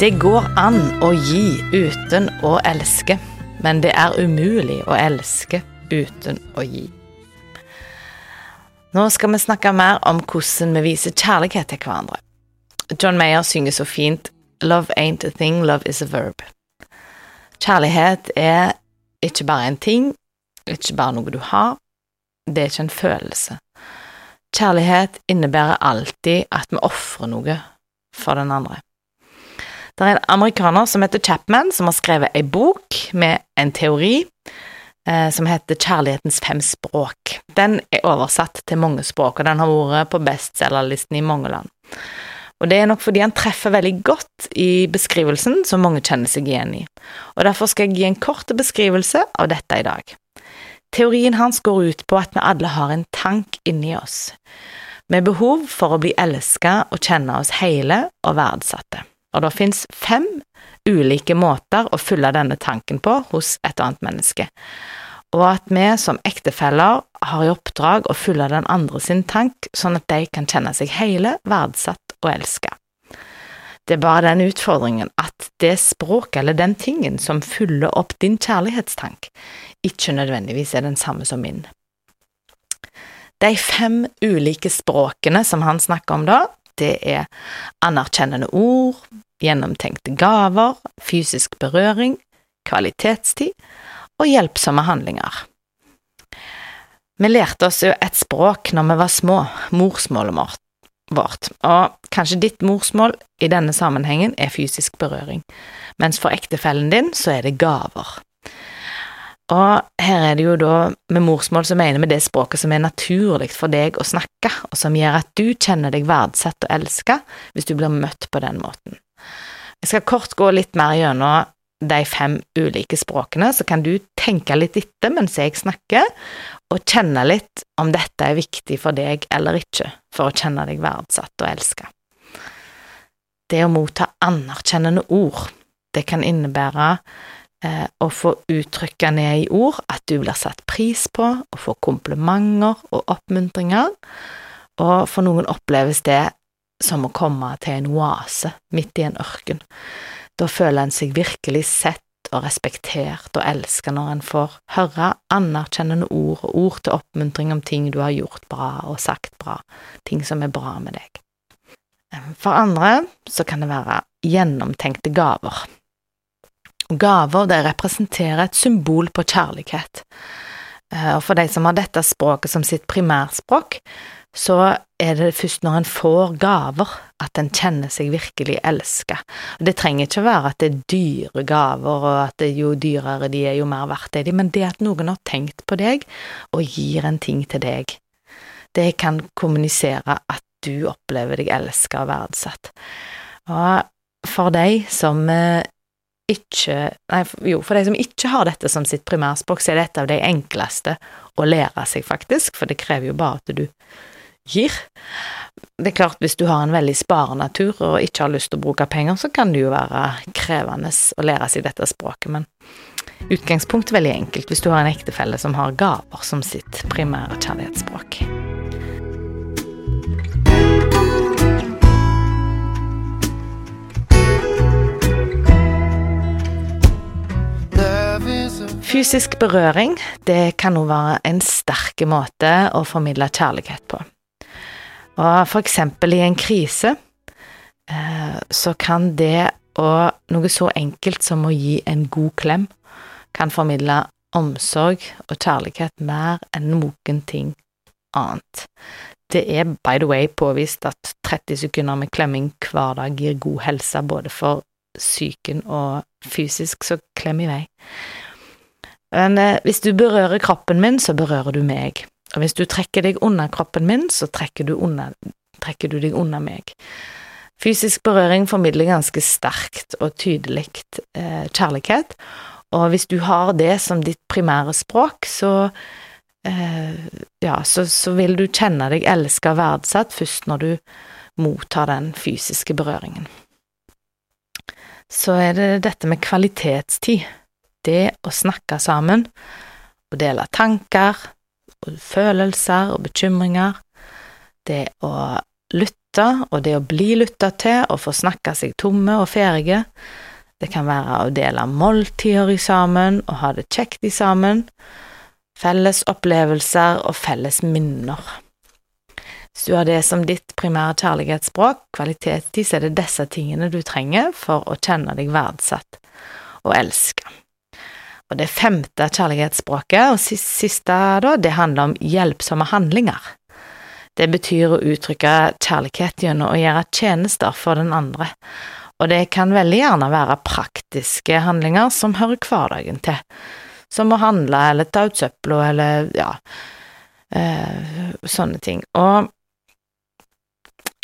Det går an å gi uten å elske, men det er umulig å elske uten å gi. Nå skal vi snakke mer om hvordan vi viser kjærlighet til hverandre. John Mayer synger så fint Love ain't a thing, love is a verb. Kjærlighet er ikke bare en ting, ikke bare noe du har, det er ikke en følelse. Kjærlighet innebærer alltid at vi ofrer noe for den andre. Det er en amerikaner som heter Chapman, som har skrevet ei bok med en teori eh, som heter Kjærlighetens fem språk. Den er oversatt til mange språk, og den har vært på bestselgerlisten i mange land. Og det er nok fordi han treffer veldig godt i beskrivelsen som mange kjenner seg igjen i. Og derfor skal jeg gi en kort beskrivelse av dette i dag. Teorien hans går ut på at vi alle har en tank inni oss, med behov for å bli elska og kjenne oss hele og verdsatte. Og det fins fem ulike måter å fylle denne tanken på hos et annet menneske, og at vi som ektefeller har i oppdrag å fylle den andre sin tank, sånn at de kan kjenne seg hele, verdsatt og elska. Det er bare den utfordringen at det språket eller den tingen som fyller opp din kjærlighetstank, ikke nødvendigvis er den samme som min. De fem ulike språkene som han snakker om da, det er anerkjennende ord, gjennomtenkte gaver, fysisk berøring, kvalitetstid og hjelpsomme handlinger. Vi lærte oss jo et språk når vi var små, morsmålet vårt, og kanskje ditt morsmål i denne sammenhengen er fysisk berøring, mens for ektefellen din så er det gaver. Og her er det jo da med morsmål så mener vi det språket som er naturlig for deg å snakke, og som gjør at du kjenner deg verdsatt og elska hvis du blir møtt på den måten. Jeg skal kort gå litt mer gjennom de fem ulike språkene, så kan du tenke litt etter mens jeg snakker, og kjenne litt om dette er viktig for deg eller ikke, for å kjenne deg verdsatt og elska. Det å motta anerkjennende ord, det kan innebære å få uttrykke ned i ord at du blir satt pris på, å få komplimenter og oppmuntringer, og for noen oppleves det som å komme til en oase midt i en ørken. Da føler en seg virkelig sett og respektert og elsket når en får høre anerkjennende ord og ord til oppmuntring om ting du har gjort bra og sagt bra, ting som er bra med deg. For andre så kan det være gjennomtenkte gaver. Gaver det representerer et symbol på kjærlighet, eh, og for de som har dette språket som sitt primærspråk, så er det først når en får gaver at en kjenner seg virkelig elska. Det trenger ikke være at det er dyre gaver, og at jo dyrere de er, jo mer verdt er de, men det at noen har tenkt på deg og gir en ting til deg, det kan kommunisere at du opplever deg elska og verdsatt. Og for de som eh, ikke Nei, jo, for de som ikke har dette som sitt primærspråk, så er dette av de enkleste å lære seg, faktisk, for det krever jo bare at du gir. Det er klart, hvis du har en veldig sparenatur og ikke har lyst til å bruke penger, så kan det jo være krevende å lære seg dette språket, men utgangspunkt veldig enkelt hvis du har en ektefelle som har gaver som sitt primære kjærlighetsspråk. Fysisk berøring det kan også være en sterk måte å formidle kjærlighet på. Og for eksempel i en krise eh, så kan det og noe så enkelt som å gi en god klem kan formidle omsorg og kjærlighet mer enn noen ting annet. Det er by the way påvist at 30 sekunder med klemming hver dag gir god helse både for psyken og fysisk, så klem i vei. Men eh, hvis du berører kroppen min, så berører du meg. Og hvis du trekker deg unna kroppen min, så trekker du, unna, trekker du deg unna meg. Fysisk berøring formidler ganske sterkt og tydelig eh, kjærlighet, og hvis du har det som ditt primære språk, så eh, ja, så, så, vil du kjenne deg elska og verdsatt først når du mottar den fysiske berøringen. Så er det dette med kvalitetstid det å snakke sammen og dele tanker og følelser og bekymringer, det å lytte og det å bli lytta til og få snakke seg tomme og ferdige. Det kan være å dele måltider i sammen og ha det kjekt i sammen. Felles opplevelser og felles minner. Hvis du har det som ditt primære kjærlighetsspråk, kvalitetstid, så er det disse tingene du trenger for å kjenne deg verdsatt og elska. Og det femte kjærlighetsspråket, og siste da, det handler om hjelpsomme handlinger. Det betyr å uttrykke kjærlighet gjennom å gjøre tjenester for den andre, og det kan veldig gjerne være praktiske handlinger som hører hverdagen til, som å handle eller ta ut søpla eller ja, eh, sånne ting. Og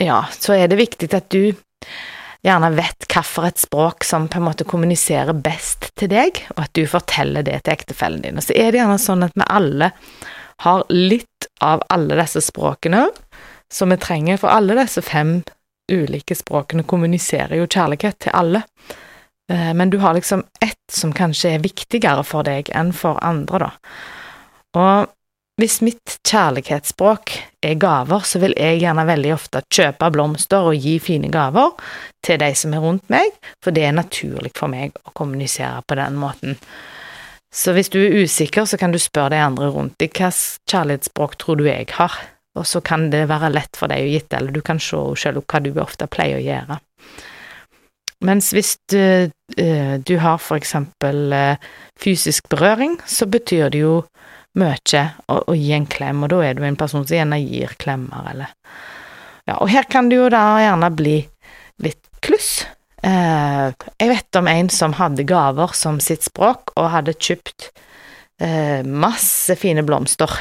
ja, så er det viktig at du gjerne vet hvilket språk som på en måte kommuniserer best til deg, og at du forteller det til ektefellen din. Og så er det gjerne sånn at vi alle har litt av alle disse språkene som vi trenger, for alle disse fem ulike språkene kommuniserer jo kjærlighet til alle. Eh, men du har liksom ett som kanskje er viktigere for deg enn for andre, da. Og hvis mitt kjærlighetsspråk er gaver, så vil jeg gjerne veldig ofte kjøpe blomster og gi fine gaver til de som er rundt meg, for det er naturlig for meg å kommunisere på den måten. Så hvis du er usikker, så kan du spørre de andre rundt deg hva kjærlighetsspråk tror du jeg har, og så kan det være lett for deg å gitte, eller du kan se selv hva du ofte pleier å gjøre. Mens hvis du, eh, du har for eksempel eh, fysisk berøring, så betyr det jo mye å, å, gi en klem, og da er du en person som gjerne gir klemmer, eller Ja, og her kan det jo da gjerne bli litt kluss. Eh, jeg vet om en som hadde gaver som sitt språk, og hadde kjøpt eh, masse fine blomster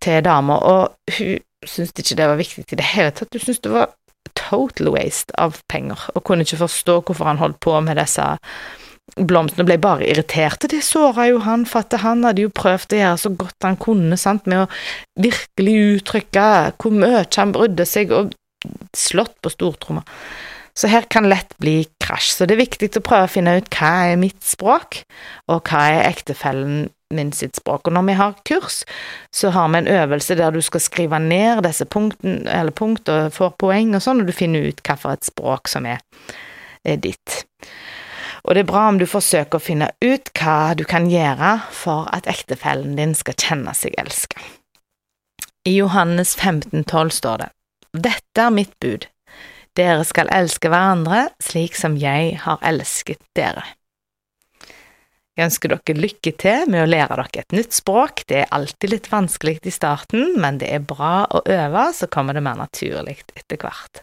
til dama, og hun syntes ikke det var viktig i det hele tatt. Hun syntes det var total waste av penger, og kunne ikke forstå hvorfor han holdt på med disse blomstene ble bare irritert, og det såra jo han, for at han hadde jo prøvd å gjøre så godt han kunne, sant, med å virkelig uttrykke hvor mye han brydde seg, og slått på stortromma. Så her kan lett bli krasj, så det er viktig å prøve å finne ut hva er mitt språk, og hva er ektefellen min sitt språk. Og når vi har kurs, så har vi en øvelse der du skal skrive ned disse punktene, eller punkt og får poeng og sånn, og du finner ut hva for et språk som er, er ditt. Og det er bra om du forsøker å finne ut hva du kan gjøre for at ektefellen din skal kjenne seg elska. I Johannes 15,12 står det, Dette er mitt bud, dere skal elske hverandre slik som jeg har elsket dere. Jeg ønsker dere lykke til med å lære dere et nytt språk, det er alltid litt vanskelig i starten, men det er bra å øve, så kommer det mer naturlig etter hvert.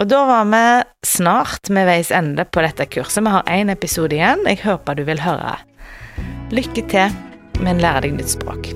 Og da var vi snart med veis ende på dette kurset. Vi har én episode igjen. Jeg håper du vil høre. Lykke til med å lære deg nytt språk.